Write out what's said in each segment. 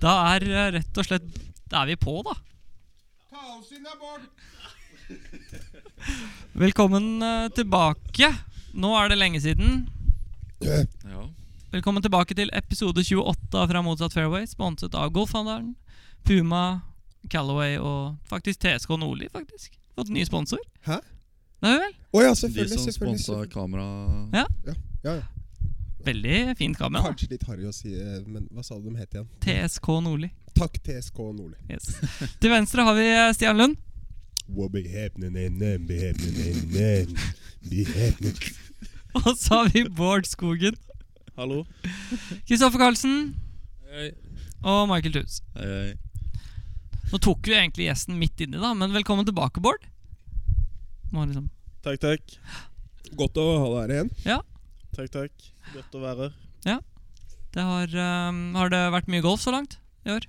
Da er eh, rett og slett Da er vi på, da. Ta oss inn Bård! Velkommen eh, tilbake. Nå er det lenge siden. Ja. Velkommen tilbake til episode 28 fra Motsatt Fairway, sponset av Golfhandelen, Puma, Callaway og faktisk TSK Nordli, faktisk. Fått ny sponsor. Hæ? Nei vel? Å ja, selvfølgelig, De som sponsa selvfølgelig. Ja. Ja. Ja, ja. Veldig fint kamera. Kanskje litt harry å si, eh, men hva sa du de het igjen? TSK Nordli. Takk TSK Nordli. Yes. Til venstre har vi eh, Stian Lund. Og så har vi Bård Skogen. Hallo. Kristoffer Karlsen. Hei. og Michael Thus. Hei, hei. Nå tok vi egentlig gjesten midt inni, da, men velkommen tilbake, Bård. Må liksom Takk, takk. Godt å ha deg her igjen. Takk, takk. Godt å være her. Det har, um, har det vært mye golf så langt i år?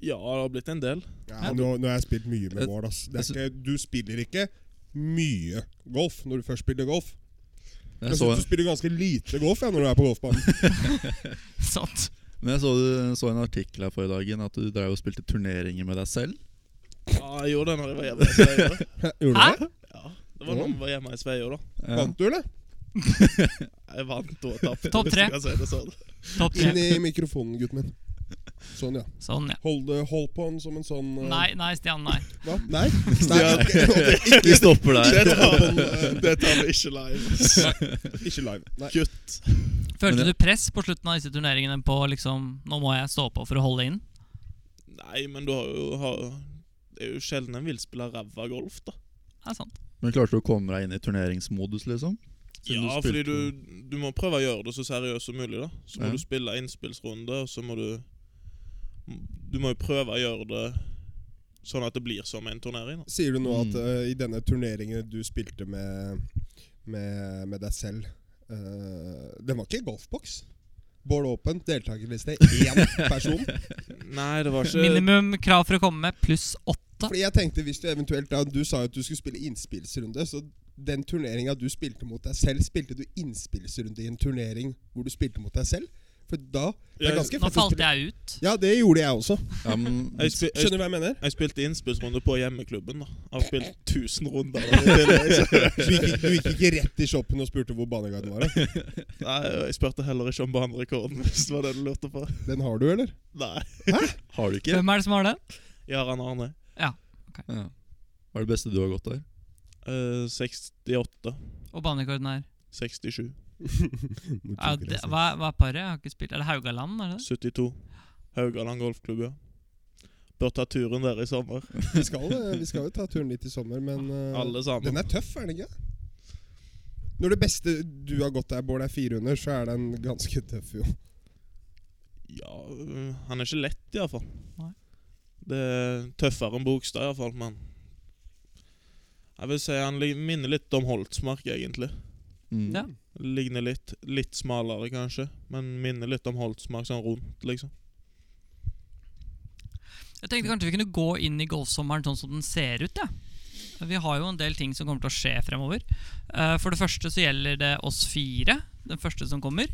Ja, det har blitt en del. Ja, nå, nå har jeg spilt mye med Jeg- Bård. jeg ikke, du spiller ikke mye golf når du først spiller golf. Jeg, Jeg så, synes du spiller ganske lite golf ja, når du er på golfbanen. Sant. men jeg så, du- så en artikkel her forrige dagen at du drev og spilte turneringer med deg selv. Ja, jeg gjorde det når jeg var hjemme i Sveio. Gjorde Hæ? du det? Ja, det var da jeg var hjemme i Sveio, da. Vant du, eller? Jeg vant og tapte. Topp tre. sånn. Topp Inn i mikrofonen, gutten min. Sånn, ja. Sånn, ja. Hold, hold på den som en sånn uh... Nei, nei, Stian, nei. Hva? Nei? nei ok, ok, Vi ikke, stopper der. Det tar, det tar vi ikke live. ikke live. Nei. Kutt. Følte du press på slutten av disse turneringene på liksom Nå må jeg stå på for å holde inn? Nei, men du har jo har, Det er jo sjelden en vil spille ræva golf, da. Det er sant. Men klarte du å komme deg inn i turneringsmodus, liksom? Siden Ja, du fordi du, du må prøve å gjøre det så seriøst som mulig. da Så må Ja. du spille innspillsrunde, og så må du Du må jo prøve å gjøre det sånn at det blir som en turnering. da Sier du nå at Mm. eh, i denne turneringen du spilte med, med, med deg selv uh, Den var ikke golfboks? Bård Open, deltakerliste én person. Nei, det var ikke Minimum krav for å komme med pluss åtte. Fordi jeg tenkte hvis Du eventuelt da Du sa jo at du skulle spille innspillsrunde. Så den turneringa du spilte mot deg selv, spilte du innspillsrunde i en turnering hvor du spilte mot deg selv? For da Det er ganske Nå falt jeg ut. Ja, det gjorde jeg også. Ja, men, jeg, spil, jeg, Skjønner du hva jeg mener? jeg spilte innspillsrunde på hjemmeklubben. da Jeg har spilt 1000 runder. så- Du gikk, ikke- du gikk ikke rett i shoppen og spurte hvor baneguiden var? da? Nei, Jeg spurte heller ikke om banerekorden, hvis det var det du lurte på. Den har du, eller? Nei. har du ikke? Hvem er det som har den? Jaran Arne. Ja. Hva er det beste du har gått der? Eh, 68. Og banerekorden er 67. Ja, det, hva, hva er paret? Jeg har ikke spilt Er det Haugaland? Er det det? 72. Haugaland golfklubb, ja. Bør ta turen der i sommer. Vi skal, eh, vi skal jo ta turen dit i sommer, men uh, Alle sammen. den er tøff, er den ikke? Når det beste du har gått der, Bård, er 400, så er den ganske tøff, jo. Ja, øh, han er ikke lett, iallfall. Det er tøffere enn Bogstad, iallfall, men Jeg vil si han minner litt om Holtsmark, egentlig. Mm. Ja. Ligner litt litt smalere, kanskje, men minner litt om Holtsmark sånn rundt, liksom. Jeg tenkte kanskje vi kunne gå inn i golfsommeren sånn som den ser ut. Ja. Vi har jo en del ting som kommer til å skje fremover. Eh, For det første så gjelder det oss fire. Den første som kommer.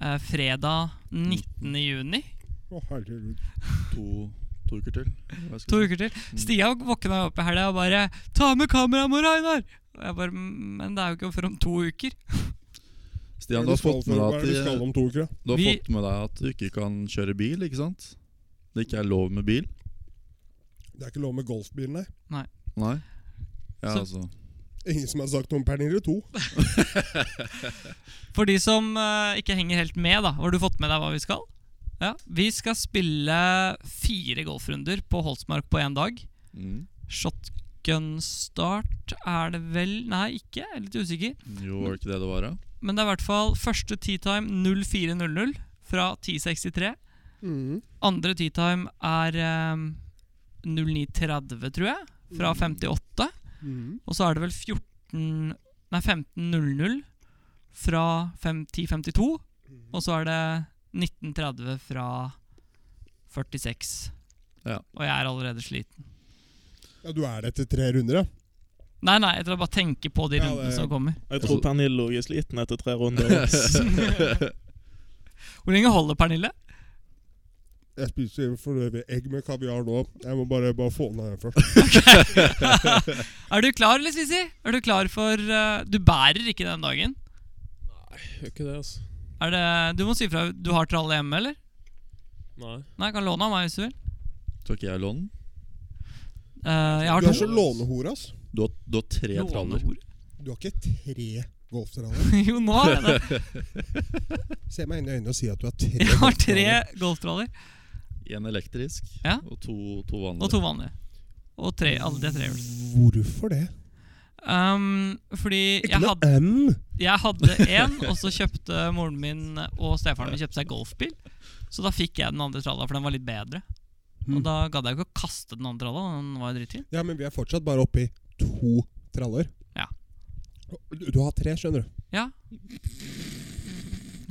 Eh, fredag 19. juni. Å, herregud. To, to uker til. To uker til. Stian våkna opp i helga og bare 'Ta med kameraet vårt, Einar!' Og jeg bare 'Men det er jo ikke før om to uker'. Stian, du har fått med deg at, om uker, du har Vi- fått med deg at du ikke kan kjøre bil, ikke sant? Det ikke er lov med bil? Det er ikke lov med golfbil, nei. Nei? nei. Ja, Så- altså Ingen som har sagt noe om Pernille 2. For de som uh, ikke henger helt med, da har du fått med deg hva vi skal? Ja, Vi skal spille fire golfrunder på Holsmark på én dag. mm. Shotgun-start er det vel Nei, ikke. Jeg er litt usikker. Jo, var det ikke det det var, da? Men det er i hvert fall første tee time 04.00 fra 10.63. Mm. Andre tee time er um, 09.30, tror jeg. Fra 58. Mm. Og så er det vel 14 Nei, 15.00 fra 5 10.52. Og så er det 19.30 fra 46. Ja. Og jeg er allerede sliten. Ja, du er det etter tre runder, ja? Nei, nei, etter å bare tenke på de Ja, rundene det- som kommer. Jeg tror Pernille òg er sliten etter tre runder. Hvor lenge holder Pernille? Jeg spiser for øvrig egg med kaviar nå. Jeg må bare, bare få den her først. Er du klar, eller, Sisi? Er du klar for uh, Du bærer ikke den dagen? Gjør ikke det, altså. Er det, du må si fra. Du har tralle hjemme, eller? Nei. Nei, kan låne av meg hvis du vil. Tror ikke jeg låner den. Uh, jeg har Du er så lånehore, ass. Du har, du har tre traller. Du har ikke tre golftraller. jo, nå har jeg det. Se meg inn i øynene og si at du har tre Jeg har tre golftraller. golftraller. En elektrisk Ja. og to, to vanlige. Og to vanlige. Og tre, alle de tre. Hvorfor det? Um, fordi jeg hadde, jeg hadde en, og så kjøpte moren min og stefaren min kjøpte seg golfbil. Så da fikk jeg den andre tralla, for den var litt bedre. Og Mm. da gadd jeg ikke å kaste den andre tralla. Den var dritfin. Ja, men vi er fortsatt bare oppe i to traller. Ja. Du, du har tre, skjønner du. Ja.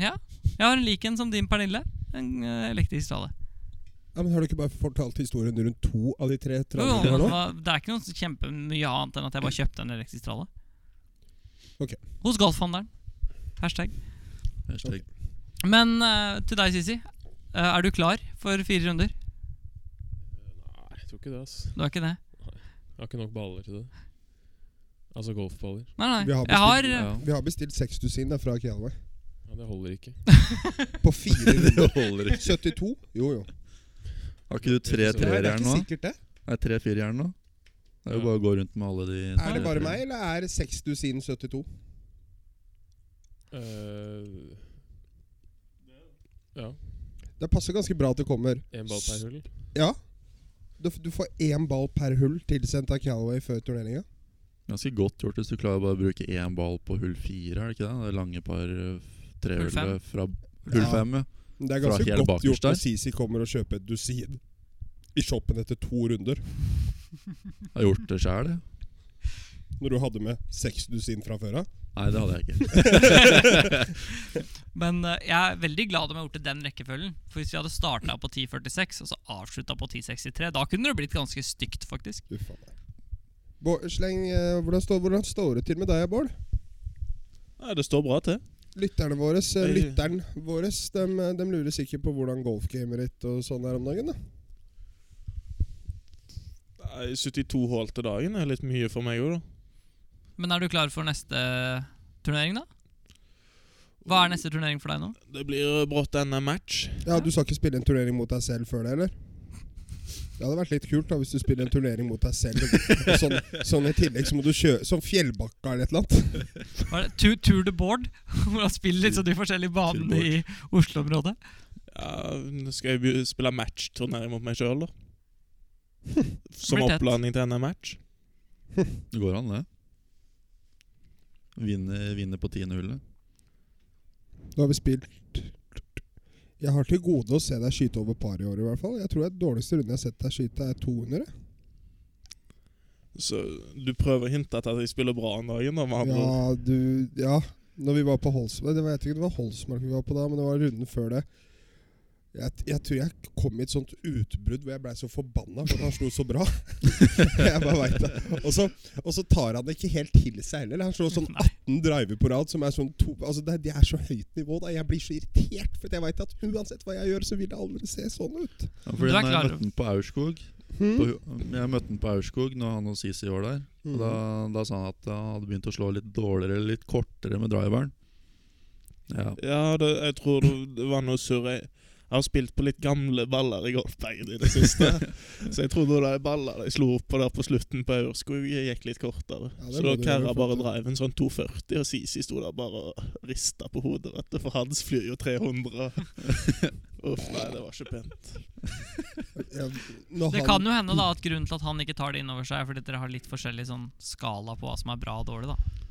ja. Jeg har en lik en som din, Pernille. En eh, elektrisk tralle. Ja, men Har du ikke bare fortalt historien rundt to av de tre trallene det nå? det er ikke noe kjempemye annet enn at jeg bare kjøpte en elektrisk tralle. Okay. Hos golfhandleren. Hashtag. Hashtag. Men uh, til deg, Sisi. Uh, er du klar for fire runder? Nei, jeg tror ikke det, ass Du er ikke det? Jeg har ikke nok baller til det. Altså golfballer. Nei, nei. Vi har bestilt, har eh, Ja. Vi har bestilt seks dusin fra Kialway. Ja, det holder ikke. På fire Det runder. holder ikke. 72? Jo, jo. Har ikke du tre er Nei, det er ikke nå? sikkert det. Nei, tre-fire jern nå? Det er jo Ja. bare å gå rundt med alle de Er det bare meg, eller er seks dusin 72? Uh, ja. Det passer ganske bra at det kommer Én ball per hull. Ja. Du, du får én ball per hull tilsendt av Calaway før turneringa. Ganske godt gjort hvis du klarer bare å bruke én ball på hull fire, er det ikke det? Det lange par Hull trehullet fra hull Ja. fem, ja. Det er ganske godt bakerst gjort når Sisi kommer og kjøper et dusin i shoppen etter to runder. Jeg har gjort det sjæl, jeg. Når du hadde med seks dusin fra før av. Nei, det hadde jeg ikke. Men uh, jeg er veldig glad om jeg har gjort det den rekkefølgen. For hvis vi hadde starta på 10.46 og så avslutta på 10.63, da kunne det blitt ganske stygt, faktisk. Uffa meg. Bård, Sleng, uh, hvordan, står, hvordan står det til med deg, Bård? Nei, det står bra til. Lytterne våre eh. Lytteren vår de, de, lurer sikkert på hvordan golfgamet ditt og sånn er om dagen. da Nei, 72 hull til dagen er litt mye for meg òg, da. Men er du klar for neste turnering, da? Hva er neste turnering for deg nå? Det blir brått NM-match. Ja, Du skal ikke spille en turnering mot deg selv før det, eller? Det hadde vært litt kult da hvis du spiller en turnering mot deg selv. Og sånn, sånn i tillegg så må du kjøre Som Fjellbakka eller et eller annet. Det? Tour, tour de Board? Hvor han spiller liksom de forskjellige banene i Oslo-området? Ja, nå skal jeg spille matchturnering mot meg sjøl, da. Som oppladning til NM-match. Det går an, det. Vinne, vinne på tiende hullet. Nå har vi spilt Jeg har til gode å se deg skyte over par i år, i hvert fall. Jeg tror det dårligste runde jeg har sett deg skyte, er 200. jeg. Så du prøver å hinte at jeg spiller bra en dag? Ja, du Ja. Når vi var på Holsmark Det var, Jeg vet ikke det var Holsmark vi var på da, men det var runden før det. Jeg, jeg tror jeg kom i et sånt utbrudd hvor jeg blei så forbanna for at han slo så bra. jeg bare vet det. Og så, og så tar han det ikke helt til seg heller. Han slår sånn 18 driver på rad som er sånn to, altså det, det er så høyt nivå. da Jeg blir så irritert, for jeg veit at uansett hva jeg gjør, så vil det aldri se sånn ut. Ja, Du fordi er når klar jeg møtte han på Aurskog Hmm? på, Jeg møtte han på Aurskog når han og Sisi var der. Mm. Og da, da sa han at han hadde begynt å slå litt dårligere, litt kortere med driveren. Ja. Ja, det, jeg tror det, det var noe surr. Jeg, har spilt på litt gamle baller i golfbagen i det siste. så jeg trodde de baller de slo opp på der på slutten på Aurskog, gikk litt kortere. Ja, så da kæra bare for- drev en sånn 240, og Sisi sto der bare og rista på hodet, vet du. For hans flyr jo 300. Uff, nei, det var ikke pent. Ja, Det kan jo hende da at grunnen til at han ikke tar det inn over seg, er fordi dere har litt forskjellig sånn skala på hva som er bra og dårlig. da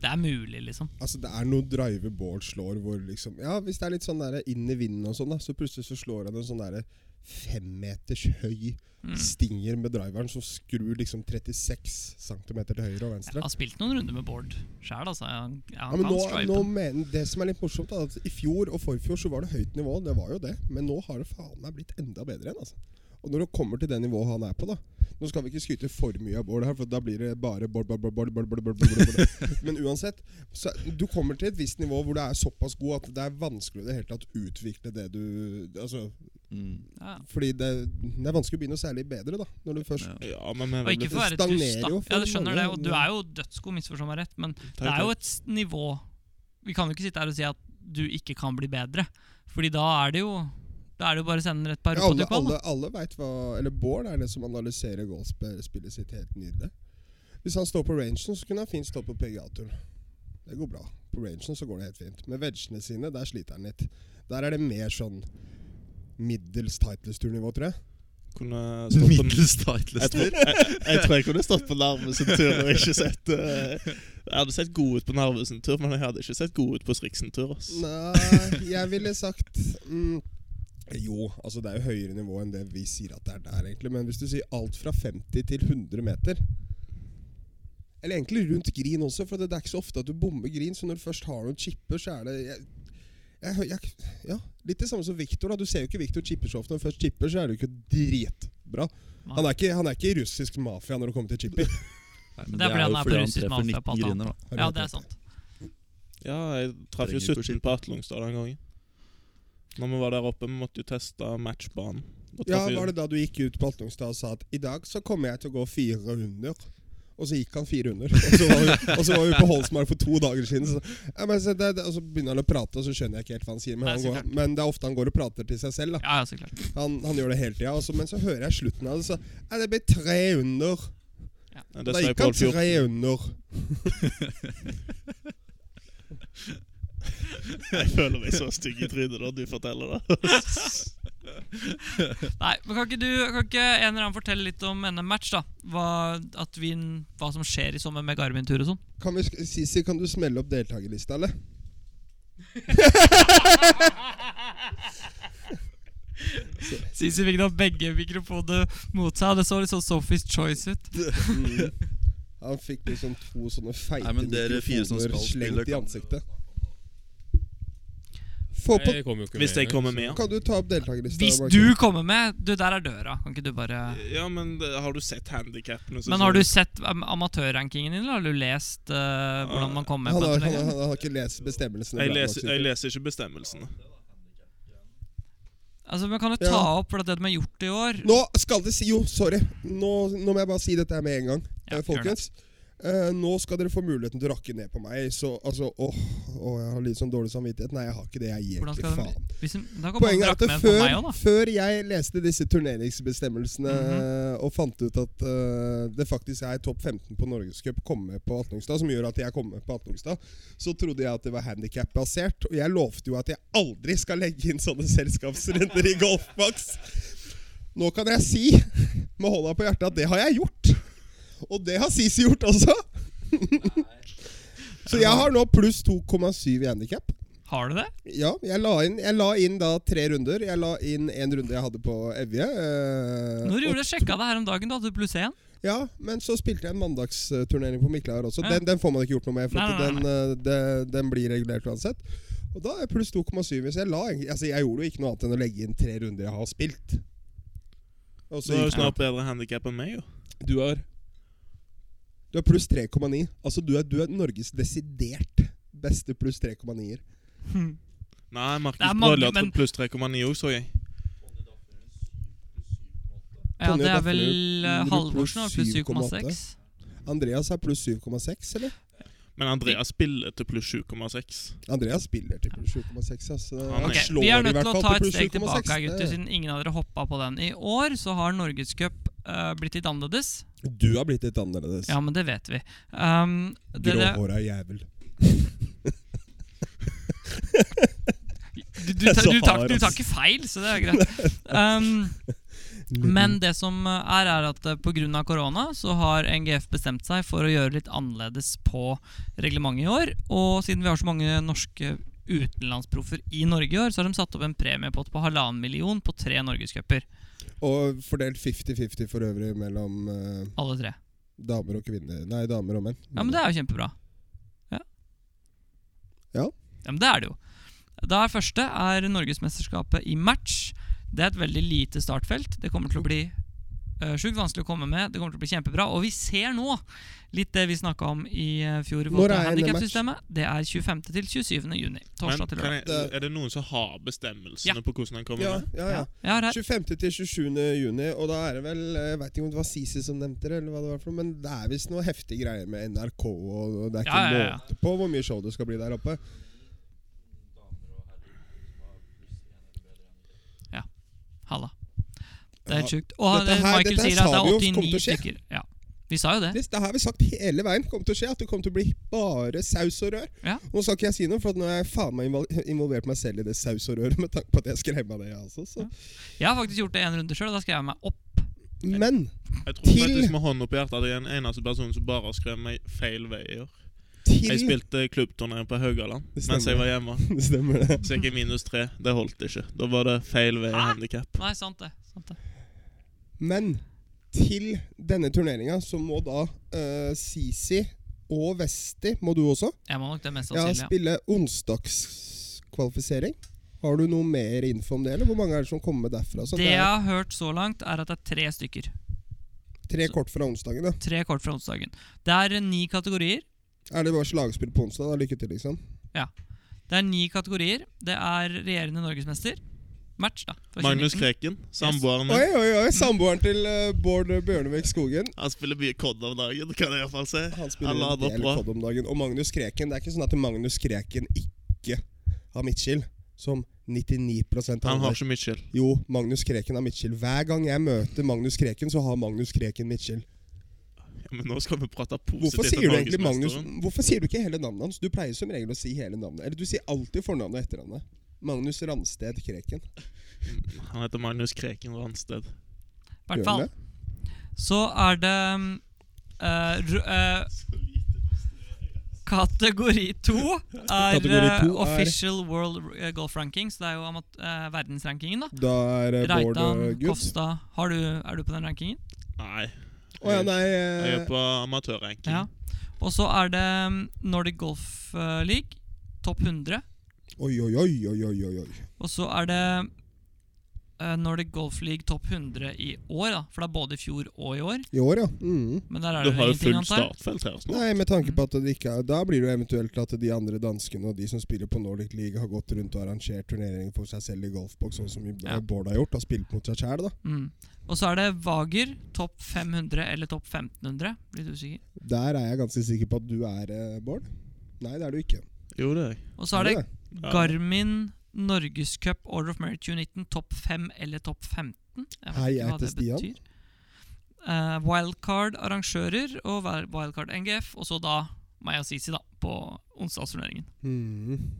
Det er mulig, liksom. Altså Det er noe driver Bård slår hvor liksom Ja, Hvis det er litt sånn der inn i vinden og sånn, da så plutselig så slår han en sånn derre femmeters høy Mm. stinger med driveren som skrur liksom 36 cm til høyre og venstre. Jeg har spilt noen runder med Bård sjæl, altså. Jeg, ja, Ja, men nå, nå men, Det som er litt morsomt, er at i fjor og forfjor så var det høyt nivå. Det var jo det. Men nå har det faen meg blitt enda bedre igjen. altså og når du kommer til det nivået han er på, da Nå skal vi ikke skryte for mye av Bård her, for da blir det bare Bård, Bård, Bård, Bård, Bård, Bård, Men uansett, så, du kommer til et visst nivå hvor du er såpass god at det er vanskelig det hele tatt å utvikle det du Altså Mm. Ja. Fordi det, det, er vanskelig å bli noe særlig bedre, da. Når du først ja, men, men, Og ikke for å være dust, da. Ja, du skjønner det, og du er jo dødsgod, misforstå meg rett, men det er jo et nivå Vi kan jo ikke sitte her og si at du ikke kan bli bedre, Fordi da er det jo da er det jo bare å sende et par Ja, alle, alle, alle vet hva Eller Bård er det som analyserer golfspillet sitt helt nydelig. Hvis han står på rangen, så kunne han fint stå på PGA-turen. Det går bra. På rangen så går det helt fint. Med vegene sine, der sliter han litt. Der er det mer sånn middels Titles-turnivå, tror jeg. Kunne stått på middels titles-tur? jeg, jeg tror jeg kunne stått på Narvesen tur og ikke sett uh, Jeg hadde sett god ut på Narvesen tur, men jeg hadde ikke sett god ut på Striksen tur. ass. Nei, jeg ville sagt mm, Jo, altså det er jo høyere nivå enn det vi sier at det er der, egentlig. Men hvis du sier alt fra 50 til 100 meter Eller egentlig rundt Grin også, for det er ikke så ofte at du bommer Grin. Så når du først har noen chipper, så er det jeg, jeg, jeg, Ja, litt det samme som Viktor. Du ser jo ikke Viktor chipper så ofte. Når du først chipper, så er det jo ikke dritbra. Han er ikke, han er ikke russisk mafia når det kommer til chipper. Nei, men Det er fordi han er på russisk mafia på alt du Ja, det er sant. Ja, jeg traff jo Trenger 17 på Atlungstad den gangen. Når vi var der oppe, vi måtte jo teste matchbanen. Ja, Var det da du gikk ut på Altungstad og sa at i dag så kommer jeg til å gå fire under? Og så gikk han fire under. Og så var vi, og så var vi på Holsmark for to dager siden. Så, ja, men så det, det, og så begynner han å prate, og så skjønner jeg ikke helt hva han sier. Men, Nei, han går, men det er ofte han går og prater til seg selv. da Ja, ja, så klart. Han, han gjør det hele tida. Men så hører jeg slutten av det, så ja, det blir tre under. Ja, Da gikk han tre under. Jeg føler meg så stygg i trynet når du forteller det. Nei, men Kan ikke du Kan ikke en eller annen fortelle litt om NM Match? da Hva, at vi, hva som skjer i sommer med Garmin-tur og sånn? Kan vi, Sisi, kan du smelle opp deltakerlista, eller? Sisi fikk da begge mikrofonene mot seg, og det så litt sånn Sophie's Choice ut. Mm. Han fikk liksom to sånne feite Nei, mikrofoner slengt i kan- ansiktet. Få på Jeg kommer jo ikke Hvis jeg med kommer med, ja. Kan du ta opp deltakerlista? Hvis du kommer med Du, der er døra. Kan ikke du bare Ja, men har du sett handikappene? Men har du sett um, amatørrankingen din, eller har du lest uh, hvordan man kommer med han, han, han har ikke lest bestemmelsene. jeg leser, jeg jeg. leser ikke bestemmelsene. Altså, men kan Ja. ta opp for det de har gjort i år Nå skal det si Jo, sorry. Nå, nå må jeg bare si dette her med en gang, Ja, eh, folkens. Eh, nå skal dere få muligheten til å rakke ned på meg. Så altså Åh, åh jeg har litt sånn dårlig samvittighet. Nei, jeg har ikke det. Jeg gir ikke faen. hvis Poenget er at før, da. før jeg leste disse turneringsbestemmelsene mm -hmm. og fant ut at uh, det faktisk er topp 15 på Norgescup komme på Atlungstad, som gjør at jeg kommer på Atlungstad, så trodde jeg at det var handikap-basert. Og jeg lovte jo at jeg aldri skal legge inn sånne selskapsrunder i golfboks. Nå kan jeg si med hånda på hjertet at det har jeg gjort. Og det har Sisi gjort også. så jeg har nå pluss 2,7 i handikap. Har du det? Ja, jeg la, inn, jeg la inn da tre runder. Jeg la inn en runde jeg hadde på Evje. eh, Når gjorde du sjekka det her om dagen? Da hadde du pluss én? Ja, men så spilte jeg en mandagsturnering på Miklar også. Ja. Den, den får man ikke gjort noe med, for Nei, nei, nei, den, den, den blir regulert uansett. Og da er jeg pluss 2,7. Så jeg la Altså, jeg gjorde jo ikke noe annet enn å legge inn tre runder jeg har spilt. Du har jo snart bedre handikap enn meg, jo. Du har Du er pluss 3,9. Altså, du er, du er Norges desidert beste pluss 3,9-er. Nei, Markus Brødli har tatt pluss 3,9 òg, så jeg. Ja, det er vel uh, Halvorsen har pluss 7,6. Andreas er pluss 7,6, eller? Men Andreas spiller til pluss 7,6. Andreas spiller til pluss 7,6. Altså. Okay, Vi er nødt til å ta et steg tilbake, gutter, siden ingen av dere hoppa på den. I år så har Norgescup uh, blitt litt annerledes. Du har blitt litt annerledes. Ja, men det vet vi. Um, det, Gråhåra jævel. du, du, tar- du, tar, hard, du tar ikke feil, så det er greit. Um, men det som er, er at eh, pga. korona så har NGF bestemt seg for å gjøre litt annerledes på reglementet i år. Og siden vi har så mange norske utenlandsproffer i Norge i år, så har de satt opp en premiepott på halvannen million på tre norgescuper. Og fordelt 50-50 for øvrig mellom uh, Alle tre. damer og kvinner Nei, damer og menn. Ja, men det er jo kjempebra. Ja. Ja. Ja, men det er det jo. Da er første er Norgesmesterskapet i match. Det er et veldig lite startfelt. Det kommer til å bli Sjukt vanskelig å komme med. Det kommer til å bli kjempebra. Og vi ser nå litt det vi snakka om i eh, fjor. Når er handicap-systemet. Det er 25. til 27. juni. Men Torsdag til lørdag. jeg, er det noen som har bestemmelsene Ja. på hvordan den kommer Ja, med? ja, ja. Jeg 25. til 27. juni, og da er det vel Jeg vet ikke om det var Sisi som nevnte det, eller hva det var for noe, men det er visst noe heftige greier med NRK, og og det er ikke Ja, ja, ja. måte på hvor mye show det skal bli der oppe. Halla. Det er helt Ja. sjukt. Og Dette her- Michael dette her sier at det er 89 til å skje. stykker. Ja, Vi sa jo det. Det, det har vi sagt hele veien kommer til å skje, at det kommer til å bli bare saus og rør. Ja. Nå skal ikke jeg si noe, for at nå har jeg faen meg involvert meg selv i det saus og røret. med tanke på at jeg skrev meg det, jeg også. Så. Jeg har faktisk gjort det en runde sjøl, og da skrev jeg meg opp. Men Jeg tror Til- faktisk med hånden opp i hjertet at jeg er den eneste personen som bare har skrevet meg feil vei i år. Jeg spilte klubbturnering på Haugaland mens jeg var hjemme. Det stemmer, det. Så jeg gikk i minus tre. Det holdt ikke. Da var det feil vei i handikap. Nei, sant det. Sant det. Men til denne turneringa så må da uh, Sisi og Vesti, må du også, Jeg må nok det mest ja, sannsynlig. Ja. spille onsdagskvalifisering. Har du noe mer info om det, eller hvor mange er det som kommer derfra? Så Det jeg har hørt så langt, er at det er tre stykker. tre kort fra onsdagen, da. Tre kort fra onsdagen. Det er eh, ni kategorier. Er det bare slagspill på onsdag? da? Lykke til, liksom. Ja. Det er ni kategorier. Det er regjerende norgesmester. Match, da. Magnus Kreken, samboeren min. Oi, oi, oi! Samboeren til uh, Bård Bjørnevik Skogen. Han spiller mye COD om dagen, kan jeg iallfall se. Han spiller Han en del kod om dagen. Og Magnus Kreken. Det er ikke sånn at Magnus Kreken ikke har midtskill, som 99% av Han har ikke midtskill. Jo, Magnus Kreken har midtskill. Hver gang jeg møter Magnus Kreken, så har Magnus Kreken midtskill. Ja, men nå skal vi prate positivt Hvorfor sier du egentlig Magnus. Hvorfor sier du ikke hele navnet hans? Du pleier som regel å si hele navnet. Eller du sier alltid fornavnet og etternavnet. Magnus Ransted Kreken. Han heter Magnus Kreken Ransted. I hvert fall. Så er det uh, uh, eh, Kategori to er Kategori eh, to er- official world golf rankings. Det er jo amat eh, verdensrankingen, da. Da er Bård Reitan. Kofstad har du, Er du på den rankingen? Nei. Oh, ja, nei Jeg eh, er på amatørranking. Ja. Og så er det mm, Nordic Golf League, topp 100. Oi, oi, oi, oi, oi, oi. Og så er det uh, Nordic Golf League topp 100 i år, da. For det er både i fjor og i år. I år, ja. Mm. Men der er Du det har jo fullt startfelt her snart. Nei, med tanke på at det ikke er Da blir det jo eventuelt at de andre danskene og de som spiller på Nordic League, har gått rundt og arrangert turneringer for seg selv i golfboks, sånn som Ja. Bård har gjort. Har spilt mot seg sjæl, da. Mm. Og så er det Vager, topp 500 eller topp 1500. Litt usikker. Der er jeg ganske sikker på at du er, eh, Bård. Nei, det er du ikke. Jo, det er jeg. Og så er det Ja. Garmin Norgescup Order of Merit 2019, topp 5 eller topp 15. Jeg vet Hei, ikke jeg hva heter det Stian. betyr. Uh, wildcard arrangører og Wildcard NGF, og så da meg og Sisi da, på onsdagsturneringen. Mm.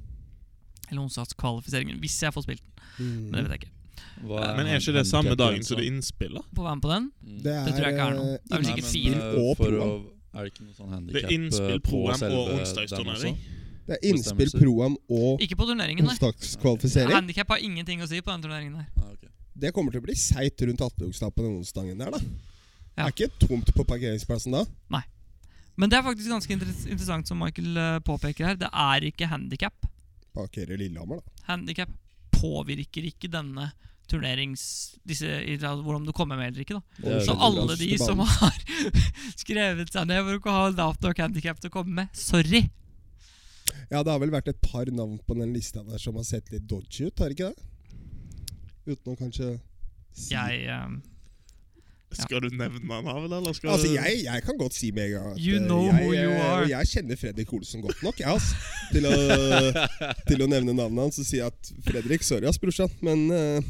Eller onsdagskvalifiseringen, hvis jeg får spilt den. Men det Mm. vet jeg ikke. Hva Men er ikke det samme dagen som du innspiller? Få være med på den. Mm. Det er, Det tror jeg ikke er noe. eh, Det er vel sikkert fire. program. å, Er det ikke noe sånn handikap på selve den også? Det er innspill, proam og Ikke på turneringen, nei. onsdagskvalifisering. Handikap har ingenting å si på den turneringen der. Ah, okay. Det kommer til å bli seigt rundt Atlugstad på den onsdagen der, da. Ja. Det er ikke tomt på parkeringsplassen da. Nei. Men det er faktisk ganske interessant, som Michael eh, påpeker her. Det er ikke handikap. Parkerer Lillehammer, da. Handikap påvirker ikke denne turnerings... Disse, hvordan du kommer med eller ikke. da Så alle de som har skrevet seg ned for å ha lavt nok handikap til å komme med, sorry! Ja, det har vel vært et par navn på den lista der som har sett litt dodgy ut, har det ikke det? Uten å kanskje si Jeg eh, Skal du nevne navnet, eller skal Altså, du jeg, jeg kan godt si med en gang at You eh, know jeg, who you eh, are. Jeg kjenner Fredrik Olsen godt nok, jeg, altså, til, å, til å nevne navnet hans og si at Fredrik, sorry ass, brorsan, men uh,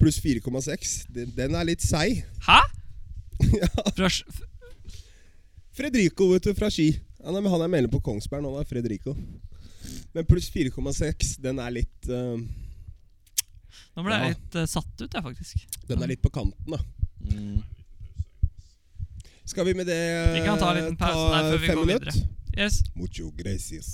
pluss 4,6, den, den er litt seig. Hæ?! ja. Fredrico, vet du, fra Ski. Han er, han er medlem på Kongsberg nå, da, Fredrico. Men pluss 4,6, den er litt uh, nå ble jeg litt uh, satt ut, jeg, faktisk. Den er litt på kanten, da. Mm. Skal vi med det Vi kan ta en liten pause der før vi fem går minutter? videre. Yes. Mucho gracias.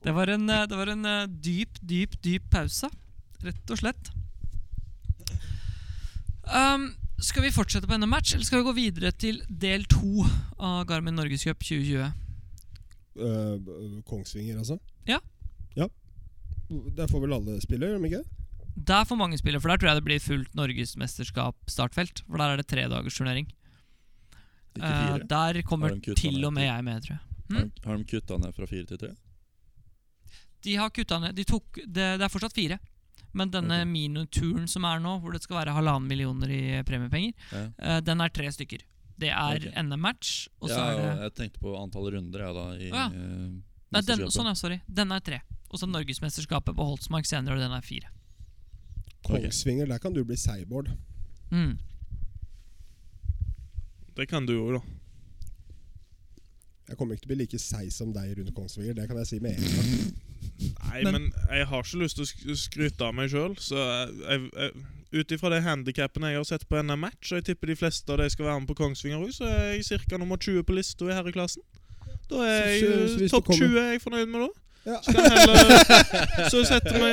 Det var en, eh, det var en dyp, dyp, dyp pause. Rett og slett. Um, skal vi fortsette på NM-match, eller skal vi gå videre til del to av Garmin Norgescup 2020? Uh, Kongsvinger, altså? Ja. ja. Der får vel alle spille, gjør de ikke? Der får mange spille, for der tror jeg det blir fullt norgesmesterskap-startfelt. For der er det tredagersturnering. Uh, der kommer de til og med jeg med, tror jeg. Har de- Har de kutta ned fra fire til tre? De har kutta ned de tok, det, det er fortsatt fire. Men denne okay. minituren som er nå, hvor det skal være halvannen millioner i premiepenger, Ja. uh, den er tre stykker. Det er okay. NM-match, og så ja, er det Jeg tenkte på antall runder, jeg, da. I, ja. uh, Nei, den, sånn ja, sorry. Den er tre. Og så Norgesmesterskapet på Holtsmark senere, og den er fire. Kongsvinger, Kongsvinger, der kan du bli seigboard. Mm. Det kan du òg, da. Jeg kommer ikke til å bli like seig som deg rundt Kongsvinger. Det kan jeg si med en gang. Nei, Men- men, jeg har ikke lyst til å skryte av meg sjøl, så ut ifra de handikappene jeg har sett på NM Match, og jeg tipper de fleste av de skal være med på Kongsvinger òg, så er jeg ca. nummer 20 på lista i herreklassen. Da er jeg topp kommer- 20 er jeg fornøyd med da. Ja. Så heller Så setter vi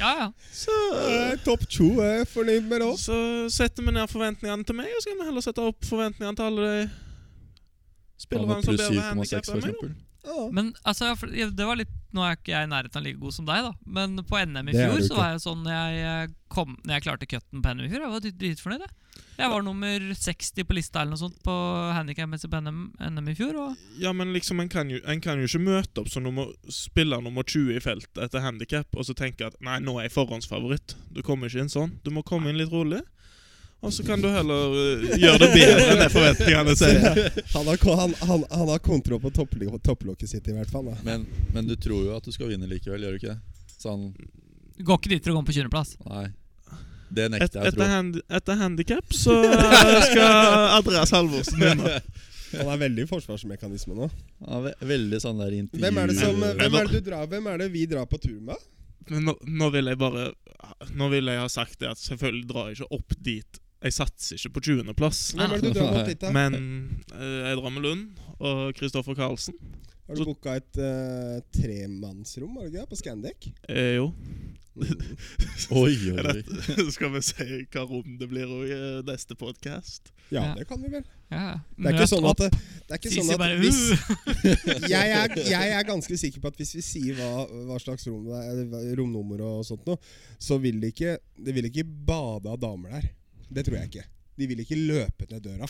Ja, ja. Så, Eh, Topp 20 er jeg fornøyd med da. så setter vi ned forventningene til meg, og så skal vi heller sette opp forventningene til alle de spillerne som 7,6 handikap Men altså, det var litt Nå er ikke jeg i nærheten av like god som deg, da. Men på NM i fjor så var jeg sånn når jeg kom Når jeg klarte cutten på NM i fjor, jeg var dritfornøyd. Jeg. jeg var nummer 60 på lista eller noe sånt på handikap-messig på NM, NM i fjor. Og Ja, men liksom, en kan, jo, en kan jo ikke møte opp som nummer, spiller nummer 20 i felt etter handikap og så tenke at nei, nå er jeg forhåndsfavoritt. Du kommer ikke inn sånn. Du må komme inn litt rolig. Og så kan du heller uh, gjøre det bedre enn det forventningene sier. Han har, han, han, han har kontroll på topplokket topplokket sitt, i hvert fall. Da. Men, men du tror jo at du skal vinne likevel, gjør du ikke det? Sånn går ikke dit for å komme på 20.-plass. Nei. Det Et, nekter jeg å etter, tro. hand, etter handikap så øh, skal Andreas Halvorsen vinne. Han er veldig i forsvarsmekanisme nå. Ja, ve veldig sånn der intervju Hvem er det, som, hvem er det, du drar, hvem er det vi drar på tur med? Men nå, nå vil jeg bare Nå vil jeg ha sagt det at selvfølgelig drar jeg ikke opp dit. Jeg satser ikke på 20.-plass. Hvem er det du drar mot dit, da? Men uh, jeg drar med Lund og Kristoffer Karlsen. Har du booka et uh, tremannsrom har du ikke, det, på Scandic? Eh, jo. Mm. Oi, oi, oi. Skal vi se hva rom det blir i eh, neste podkast? Ja, Ja. det kan vi vel. Ja. Det er ikke sånn at, det, det er ikke sånn at bare hvis, uh. jeg, er, jeg er ganske sikker på at hvis vi sier hva, hva slags rom det er, romnummer og sånt noe, så vil det ikke, det vil ikke bade av damer der. Det tror jeg ikke. De vil ikke løpe ned døra.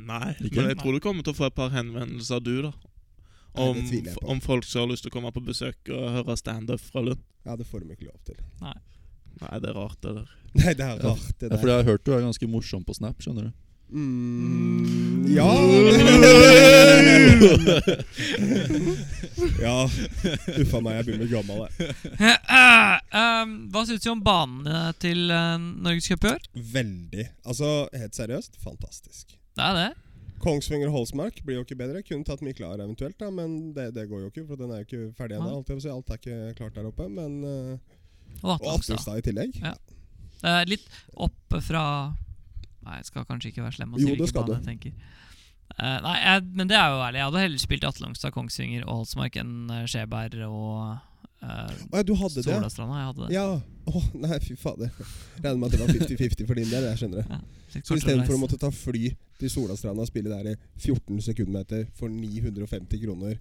Nei, Ikke? men jeg tror du kommer til å få et par henvendelser, du, da. Nei, Om, på. om folk som har lyst til å komme på besøk og høre standup fra Lund. Ja, det får de ikke lov til. Nei, Nei, det er rart, det der. Nei, det er rart, det Ja, for jeg har hørt du er ganske morsom på Snap, skjønner du. Mm, ja Ja. Uffa meg, jeg begynner å bli gammel. Jeg. um, hva syns du om banene til uh, Norgescup i år? Veldig. Altså, helt seriøst, fantastisk. Det er det. Kongsvinger Holsmark blir jo ikke bedre. Kunne tatt Miklar eventuelt, da, men det, det går jo ikke. For den er jo ikke ferdig ennå. Alt, si. alt er ikke klart der oppe. Men uh, Og Og Atlestad i tillegg. Ja. Ja. litt opp fra Nei, jeg skal kanskje ikke være slem og si hvilken bane jeg tenker. Uh, nei, jeg, men det er jo ærlig. Jeg hadde heller spilt Atlangstad, Kongsvinger og Holsmark enn uh, Skjeberg og uh, ja, du hadde det? Jeg hadde det. Ja. Å, nei, fy fader. Regner med at det var 50-50 for din del. Jeg skjønner det. Litt Så istedenfor å måtte ta fly til Solastranda og spille der i 14 sekundmeter for 950 kroner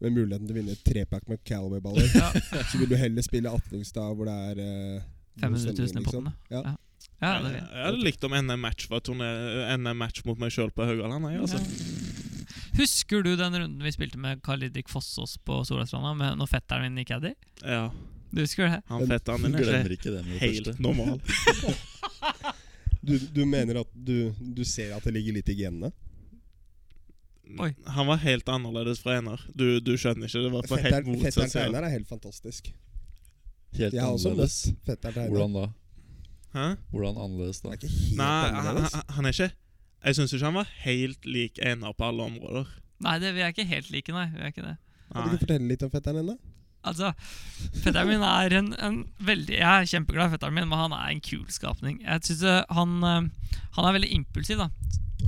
med muligheten til å vinne trepack med Calaway-baller, ja, så vil du heller spille Atlungstad hvor det er eh, 500 000 i potten. Liksom. Ja. Ja. Ja, det jeg, jeg hadde likt om NM Match var turné- NM Match mot meg sjøl på Haugaland. Jeg, altså. Husker du den runden vi spilte med Karl Didrik Fossås på Solastranda? Med når fetteren min gikk caddy? Ja, Du husker det? han fetteren min er ikke det helt første. normal. Du, du mener at du, du ser at det ligger litt i genene? Oi. Han var helt annerledes fra Einar. Du, du skjønner ikke. Det var på helt Fetteren motsatt fetteren til. Einar er helt fantastisk. Helt Jeg har også annerledes. møtt fetteren til Einar. Hvordan da? Hæ? Hvordan annerledes Han da? er ikke helt Nei, annerledes. han- han er ikke Jeg syns ikke han var helt lik Einar på alle områder. Nei, det vi er ikke helt like, nei. Vi er ikke det. Kan du ikke fortelle litt om fetteren ennå? Altså, fetteren min er en, en veldig Jeg er kjempeglad i fetteren min, men han er en kul skapning. Jeg synes eh, han, eh, han er veldig impulsiv, da.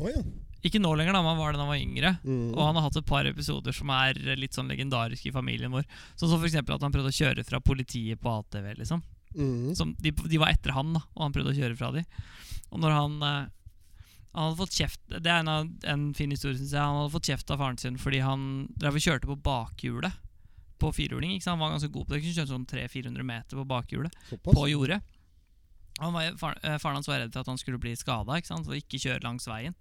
oh, ja. Ikke nå lenger, da, men han var det da han var yngre. Mm. Og han har hatt et par episoder som er litt sånn legendariske i familien vår. Sånn som for eksempel at han prøvde å kjøre fra politiet på ATV, liksom. Mm. Som, de, de var etter han, da, og han prøvde å kjøre fra de. Og når han eh, Han hadde fått kjeft Det er en, av, en fin historie, syns jeg. Han hadde fått kjeft av faren sin fordi han drev og kjørte på bakhjulet på firehjuling. Han var ganske god på det. Kunne kjøre sånn 300-400 meter på bakhjulet Såpass. på jordet. Han var, far, eh, faren hans var redd for at han skulle bli skada, så ikke kjøre langs veien.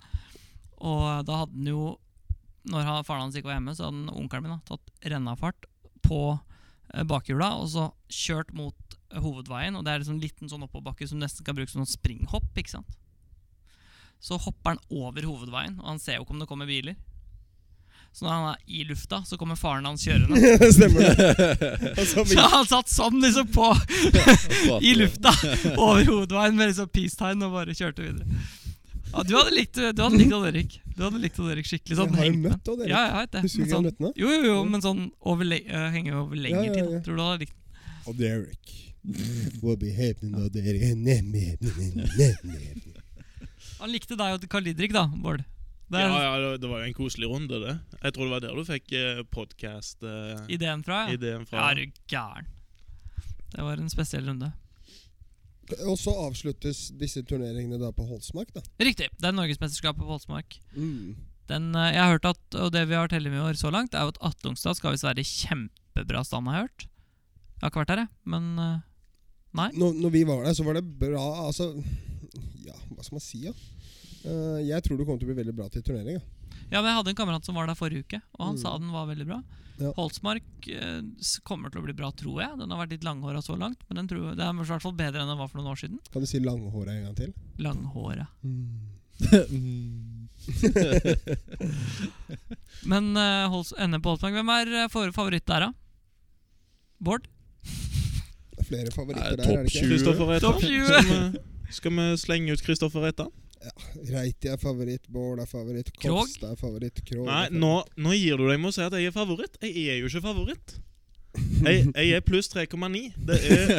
Og da hadde han jo Når han, faren hans ikke var hjemme, så hadde onkelen min da, tatt rennafart på eh, bakhjula og så kjørt mot hovedveien. Og det er liksom en liten sånn oppoverbakke som nesten kan brukes som sånn springhopp. ikke sant? Så hopper han over hovedveien, og han ser jo ikke om det kommer biler. Så når han er i lufta, så kommer faren hans kjørende. Stemmer det. Så Så han satt sånn liksom på i lufta over hovedveien med liksom peace-tegn og bare kjørte videre. Ja, Du hadde likt, du hadde likt Odd Erik. Du hadde likt Odd Erik skikkelig. Sånn, Jeg har jo møtt Odd Erik. Ja, jeg vet det. Husker du sånn, han møtte jo, jo, jo, men sånn over, eh, henge over lengre Ja, ja, tid. Tror du du hadde likt Odd Erik. Will be happening, now. Han likte deg og Carl Didrik, da, Bård. Det Ja, ja, det- var jo en koselig runde, det. Jeg tror det var der du fikk eh, podcast-ideen ideen fra. Ja, fra. ja er du gæren. Det var en spesiell runde. Og så avsluttes disse turneringene da på Holsmark, da. Riktig. Det er Norgesmesterskapet på Holsmark. Mm. Den, eh, jeg har hørt at, og det vi har vært heldige med i år så langt, er jo at Atlungstad skal visst være i kjempebra stand, har jeg hørt. Jeg har ikke vært der, jeg. Men eh, nei. Når, når vi var der, så var det bra Altså Ja, hva skal man si, da? Eh, jeg tror det kommer til å bli veldig bra til turnering. Ja. Ja, men Jeg hadde en kamerat som var der forrige uke, og han Mm. sa den var veldig bra. Ja. Holsmark uh, kommer til å bli bra, tror jeg. Den har vært litt langhåra så langt, men den tror, det er i hvert fall bedre enn den var for noen år siden. Kan du si langhåra en gang til? Langhåra. Mm. Men uh, Holz, NM på Holsmark, hvem er eh, favoritt der, da? Bård? Er flere favoritter Nei, der, er topp 20. Top 20. Skal, vi- skal vi slenge ut Kristoffer Reitan? Reiti er favoritt, Bård er favoritt? Kost er favoritt, Krog Nei, nå, nå gir du deg med å si at jeg er favoritt. Jeg er jo ikke favoritt. Jeg, jeg er pluss 3,9. Det, er-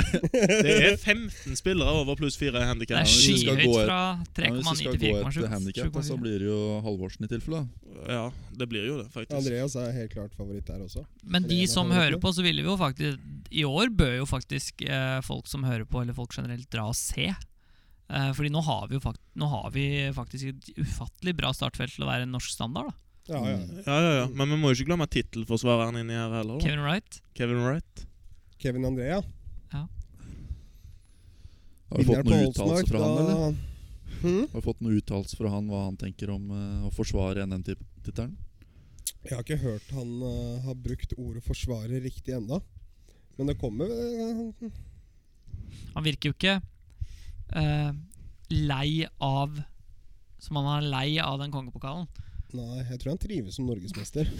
det er 15 spillere over pluss 4 i Det er skyhøyt fra 3,9 til 4,7. hvis vi skal gå etter 4,7. handikap, så blir det jo Halvorsen i tilfelle. Ja, det blir jo det, faktisk. Andreas er helt klart favoritt der også. Men de som hører på, så vil vi jo faktisk I år bør jo faktisk eh, folk som hører på, eller folk generelt, dra og se. Eh, fordi nå har, vi jo fakt nå har vi faktisk et ufattelig bra startfelt til å være en norsk standard. da Ja, ja. Ja, ja, ja. Men vi må jo ikke glemme tittelforsvareren inni her heller. da. Kevin Wright. Kevin Wright. Kevin Andrea. Har vi fått noen uttalelse fra han, eller? da Hm? Har vi fått noen uttalelse fra han hva han tenker om uh, å forsvare NM-tittelen? Jeg har ikke hørt han uh, har brukt ordet 'forsvare' riktig enda Men det kommer uh, Han virker jo ikke eh, lei av Som han er lei av den kongepokalen. Nei, jeg tror han trives som norgesmester.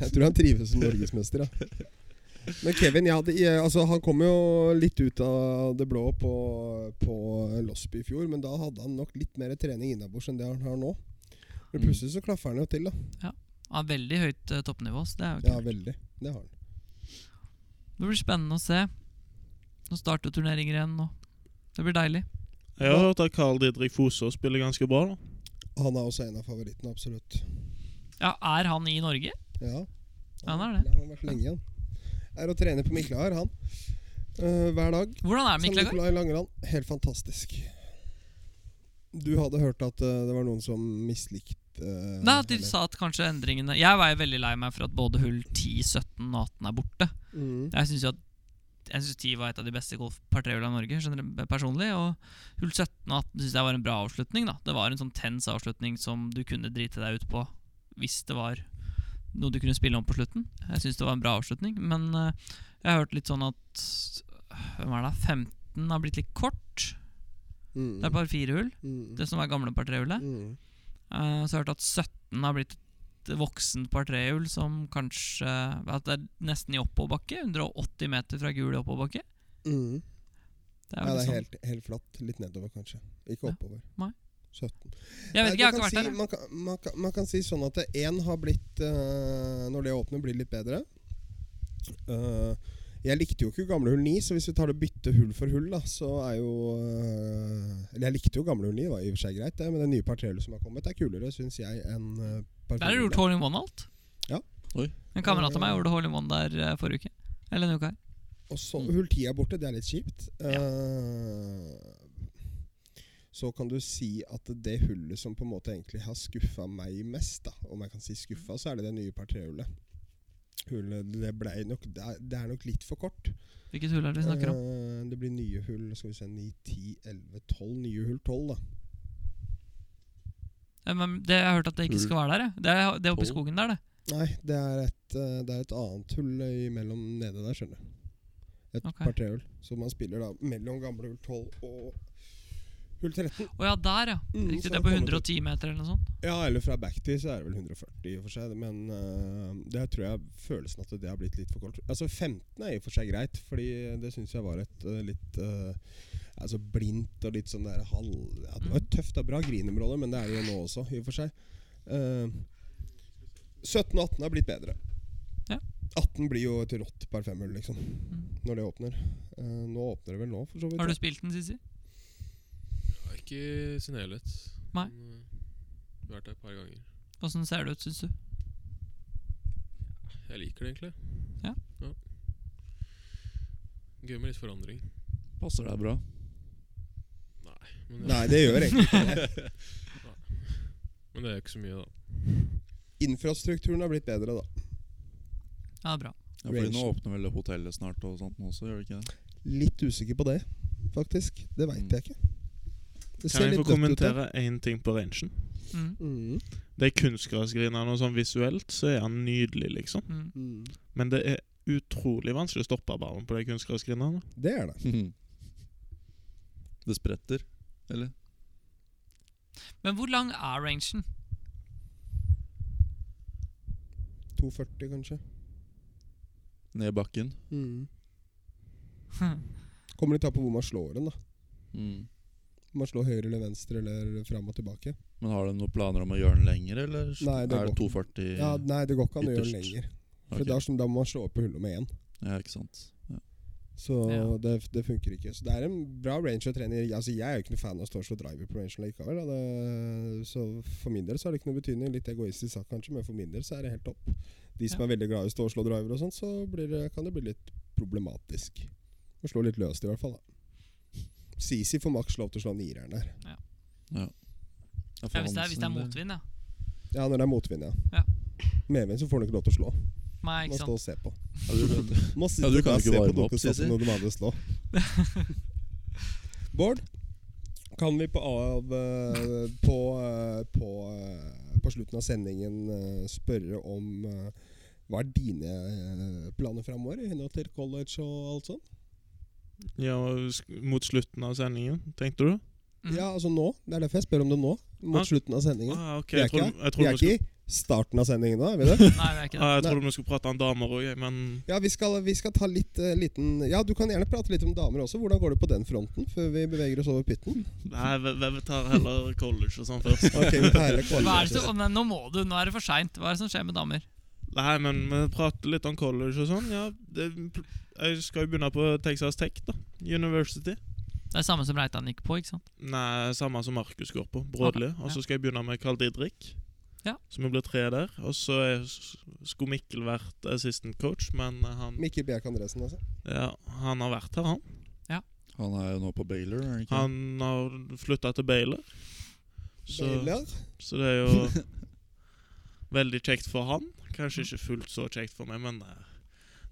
jeg tror han trives som norgesmester, ja. Men Kevin, ja, det, altså, han kom jo litt ut av det blå på, på Losby i fjor, men da hadde han nok litt mer trening innabords enn det han har nå. Men Mm. plutselig så klaffer han jo til, da. Han har veldig høyt uh, toppnivå. Så det er jo Ja, veldig. Det har han. Det blir spennende å se. Nå starter turneringer igjen. nå. det blir deilig. Jeg har hørt at Carl Didrik Fosås spiller ganske bra. da. Han er også en av favorittene, absolutt. Ja, Er han i Norge? Ja. Han, han er det. Han har vært lenge igjen. Er å trene på Miklahar, han. Uh, hver dag. Hvordan er Miklahar? Helt fantastisk. Du hadde hørt at uh, det var noen som mislikte uh, Nei, at de sa at kanskje endringene Jeg var jo veldig lei meg for at både hull 10, 17 og 18 er borte. Mm. Jeg syns jo at jeg synes 10 var et av de beste golfpartrehullene i Norge personlig. Og hull 17 og 18 syns jeg var en bra avslutning. da Det var en sånn tens avslutning som du kunne drite deg ut på hvis det var noe du kunne spille om på slutten. Jeg syns det var en bra avslutning. Men eh, jeg har hørt litt sånn at Hvem er det? 15 har blitt litt kort. Mm. Det er par fire hull. Mm. Det som er gamle par trehullet. Mm. Uh, så har jeg hørt at 17 har blitt et voksent par trehjul som kanskje At det er nesten i oppoverbakke. 180 meter fra gul i oppoverbakke. Mm. Det er Ja, det er sånn. helt, helt flatt. Litt nedover, kanskje. Ikke Ja. oppover. Nei. 17. Jeg vet ikke, jeg har ikke vært si, der. man, kan, man, kan, man kan si sånn at én har blitt uh, Når det åpner, blir litt bedre. Eh, jeg likte jo ikke gamle hull 9, så hvis vi tar det bytte hull for hull, da, så er jo eh, Eller jeg likte jo gamle hull 9, det var i og for seg greit, det, men det nye par som har kommet, er kulere, syns jeg, enn uh, par Der har du gjort hole in one alt. Ja. Oi. En kamerat av meg gjorde hole in one der eh, forrige uke. Eller en uke her. Og så Mm. hull 10 er borte, det er litt kjipt. Eh, så kan du si at det hullet som på en måte egentlig har skuffa meg mest, da, om jeg kan si skuffa, så er det det nye par trehjulet. Hullet det, nok, det, er, nok litt for kort. Hvilket hull er det vi snakker om? Eh, det blir nye hull skal vi se, 9, 10, 11, 12. Nye hull 12, da. Men det, jeg har hørt at det ikke Hull. skal være der. Det er, det er oppe i skogen der, det. Nei, det er et, eh, det er et annet hull imellom nede der, skjønner du. Et okay. par-tre hull. Så man spiller da mellom gamle hull 12 og hull 13. Å ja, der, ja. Mm, Riktig. Det er på 110 meter eller noe sånt. Ja, eller fra backtee så er det vel 140 i og for seg. Men uh, det tror jeg følelsen at det har blitt litt for kort. Altså 15 er i og for seg greit, Fordi det syns jeg var et uh, litt uh, Altså blindt og litt sånn der halv... Ja, det var et tøft og bra grinområde, men det er det jo nå også, i og for seg. Eh, 17 og 18 har blitt bedre. Ja. 18 blir jo et rått par femhull, liksom, Mm. når det åpner. Nå åpner det vel nå, for så vidt. Har du spilt den, Sissi? Ja, ikke i sin helhet. Nei. Men, uh, vært der et par ganger. Åssen ser det ut, syns du? Jeg liker det egentlig. Ja. Gøy med litt forandring. Passer deg bra. Nei, men, Nei, det gjør egentlig ikke det. men det er ikke så mye, da. Infrastrukturen har blitt bedre, da. Ja, bra. Ja, fordi nå åpner vel hotellet snart og sånt også, gjør det ikke det? Litt usikker på det, faktisk. Det veit Mm. jeg ikke. Det Kan jeg få kommentere én ting på rangen? Mm. Mm. er kunstgressgrinene og sånn visuelt så er han nydelig, liksom. Mm. Mm. Men det er utrolig vanskelig å stoppe ballen på de kunstgressgrinene. Det er det. Det spretter, eller? Men hvor lang er rangen? 240, kanskje. Ned bakken. Mm. Kommer litt an på hvor man slår den. da Mm. Man slår høyre eller venstre eller fram og tilbake. Men har du noen planer om å gjøre den lenger, eller Nei, det er det går 240 Ja, Nei, det går ikke an å gjøre den lenger. For Ok. da, da må man slå opp på hullet med én. Ja, ikke sant. Ja. Så Ja. det, det funker ikke. Så det er en bra range å trene i. Altså, jeg er jo ikke noen fan av å stå og slå driver på rangen likevel. da. Det, så for min del så har det ikke noe betydning. Litt egoistisk sagt kanskje, men for min del så er det helt topp. De som Ja. er veldig glad i å stå og slå driver og sånt, så blir det, kan det bli litt problematisk. Å slå litt løst i hvert fall, da. Sisi får maks lov til å slå nieren der. Ja, Ja, Ja, hvis, det er, hvis det er motvind, ja. Ja, når det er motvind, ja. Ja. Medvind så får du ikke lov til å slå. Nei, Må ikke stå og se på. Ja, du, Må sitte Ja, du kan og ikke se på noen sånn når de andre slår. Bård, kan vi på, av, eh, på, eh, på, eh, på slutten av sendingen spørre om hva er dine planer framover i henhold til college og alt sånt? Ja, mot slutten av sendingen, tenkte du? Mm. Ja, altså nå. Det er derfor jeg spør om det nå. Mot Ah. slutten av sendingen. Ah, okay. Vi er ikke, jeg vi er vi ikke i starten av sendingen nå, er vi det? Nei, vi er ikke det. ah, jeg trodde vi skulle prate om damer òg, men Ja, vi skal, vi skal ta litt uh, liten Ja, du kan gjerne prate litt om damer også. Hvordan går det på den fronten før vi beveger oss over pytten? Nei, vi, vi tar heller college og sånn først. Ok, vi tar er det college. som, nå må du, nå er det for seint. Hva er det som skjer med damer? Nei, men vi prater litt om college og sånn. Ja, det, jeg skal jo begynne på Texas Tech, da. University. Det er samme som Reitan gikk på, ikke sant? Nei, samme som Markus går på. Brådli. Okay, ja. Og så skal jeg begynne med Carl Didrik. Ja. Så vi blir tre der. Og så skulle Mikkel vært assistant coach, men han, Mikkel Bjerk Andresen, altså. ja, han har vært her, han. Ja. han er jo nå på Baylor, er han ikke? Han har flytta til Baylor. Så, Baylor. så det er jo veldig kjekt for han. Kanskje ikke fullt så kjekt for meg, men eh,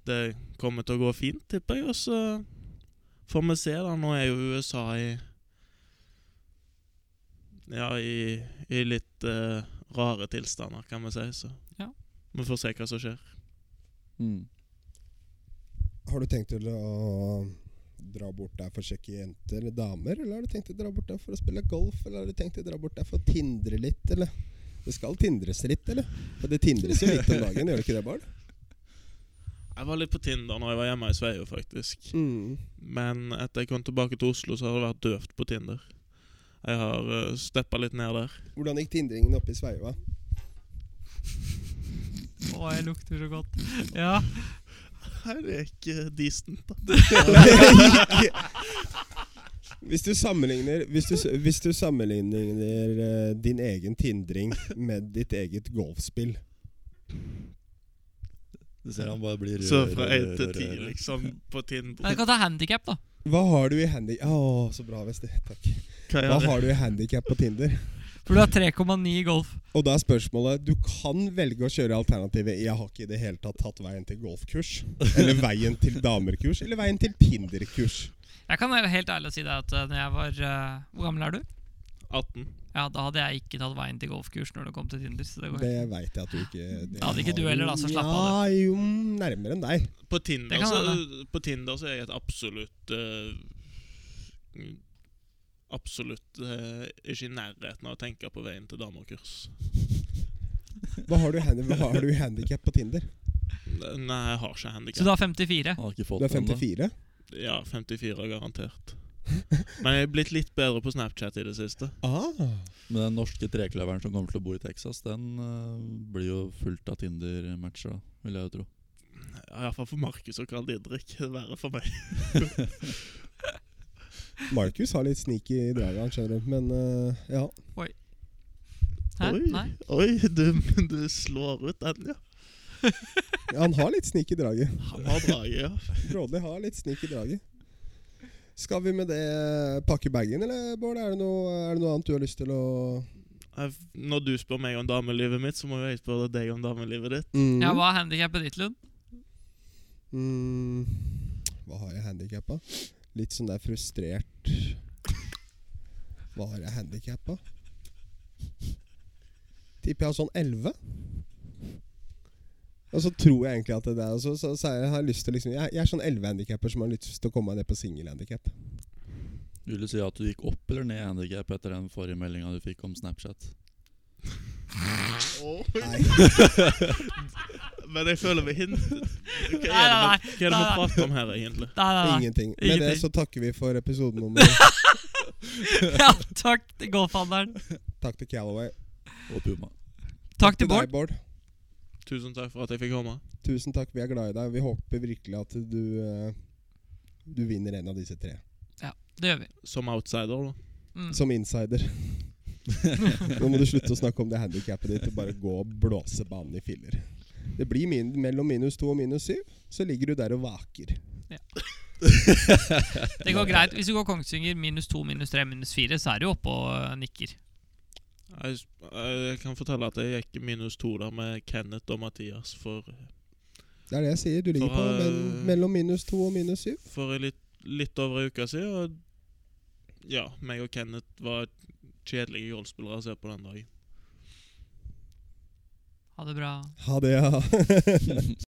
det kommer til å gå fint, tipper jeg. Og så får vi se, da. Nå er jo USA i Ja, i, i litt uh, rare tilstander, kan vi si. Så Ja. vi får se hva som skjer. Mm. Har du tenkt til å dra bort der for å sjekke jenter eller damer? Eller har du tenkt til å dra bort der for å spille golf? Eller har du tenkt til å dra bort der for å tindre litt? Eller? Det skal tindres litt, eller? For det tindres jo litt om dagen, gjør det ikke det, Bård? Jeg var litt på Tinder når jeg var hjemme i Sveio, faktisk. Mm. Men etter jeg kom tilbake til Oslo, så har det vært døvt på Tinder. Jeg har uh, steppa litt ned der. Hvordan gikk tindringen oppe i Sveioa? Å, jeg lukter så godt. Ja. Det er ikke decent, da. Hvis du sammenligner, hvis du, hvis du sammenligner eh, din egen tindring med ditt eget golfspill Du ser han bare blir Så fra én 1 til 10, liksom, på Jeg Tinder. kan ta handikap, da. Hva har du i handikap Å, så bra, Vesti. Takk. Hva har du i handikap på Tinder? For du har 3,9 i golf. Og da er spørsmålet Du kan velge å kjøre alternativet 'Jeg har ikke i det hele tatt tatt veien til golfkurs', eller veien til damerkurs, eller veien til Tinder-kurs. Jeg kan være helt ærlig og si deg at uh, når jeg var uh, Hvor gammel er du? 18. Ja, Da hadde jeg ikke tatt veien til golfkurs når det kom til Tinder. Så det går. Det veit jeg at du ikke det hadde ikke du heller, da, så slapp av Ja, jo, nærmere enn deg. På Det Tinder, kan så, på Tinder så er jeg et absolutt eh, Absolutt eh, ikke i nærheten av å tenke på veien til damekurs. Hva har du, handi- hva har du i handikap på Tinder? Nei, jeg har ikke Så du har 54? Han har ikke Du fått er den, da. 54? Ja, 54 garantert. Men jeg er blitt litt bedre på Snapchat i det siste. Ah, Men den norske trekløveren som kommer til å bo i Texas, den uh, blir jo fullt av Tinder-matcher, vil jeg jo tro. Iallfall for Markus og Carl Didrik. Det er verre for meg. Markus har litt snik i draget, han skjønner du. Men uh, ja. Hæ? Oi, Nei? oi du, du slår ut den, ja. Han har litt snik i draget. Han har draget, ja. Brådli har litt snik i draget. Skal vi med det pakke bagen, eller Bård? Er det, noe, er det noe annet du har lyst til å Når du spør meg om damelivet mitt, så må jeg spørre deg om damelivet ditt. mm. Ja, Hva er handikappet ditt, Lund? Mm, hva har jeg handikappa? Litt sånn der frustrert Hva har jeg handikappa? Tipper jeg har sånn 11. Og så tror jeg egentlig at det er Så, så, så jeg har lyst til liksom Jeg, jeg er sånn 11 handikapper som har lyst til å komme meg ned på singelhandikap. Vil du si at du gikk opp eller ned i handikap etter den forrige meldinga du fikk om Snapchat? Nei. Men jeg føler vi hinter Hva er det vi- hva er det vi nei, nei. prater om her, egentlig? Nei, nei, nei. Ingenting. Med det så takker vi for episode nummer ja, takk til golfhandleren. Takk til Callaway. Og Puma. Takk til deg, Bård. Tusen takk for at jeg fikk komme. Tusen takk, vi er glad i deg. Vi håper virkelig at du eh, Du vinner en av disse tre. Ja, Det gjør vi. Som outsider, da. Mm. Som insider. Nå må du slutte å snakke om det handikappet ditt og bare gå og blåse banen i filler. Det blir min, mellom minus to og minus syv, så ligger du der og vaker. Det går greit. Hvis du går Kongsvinger minus to, minus tre, minus fire, så er du oppe og nikker. Jeg, jeg kan fortelle at jeg gikk minus to der med Kenneth og Mathias for, Det er det jeg sier. Du ligger på For, på men, mellom minus to og minus syv. for litt, litt over ei uke siden. Og ja, meg og Kenneth var kjedelige golfspillere å se på den dagen. Ha det bra. Ha det, ja.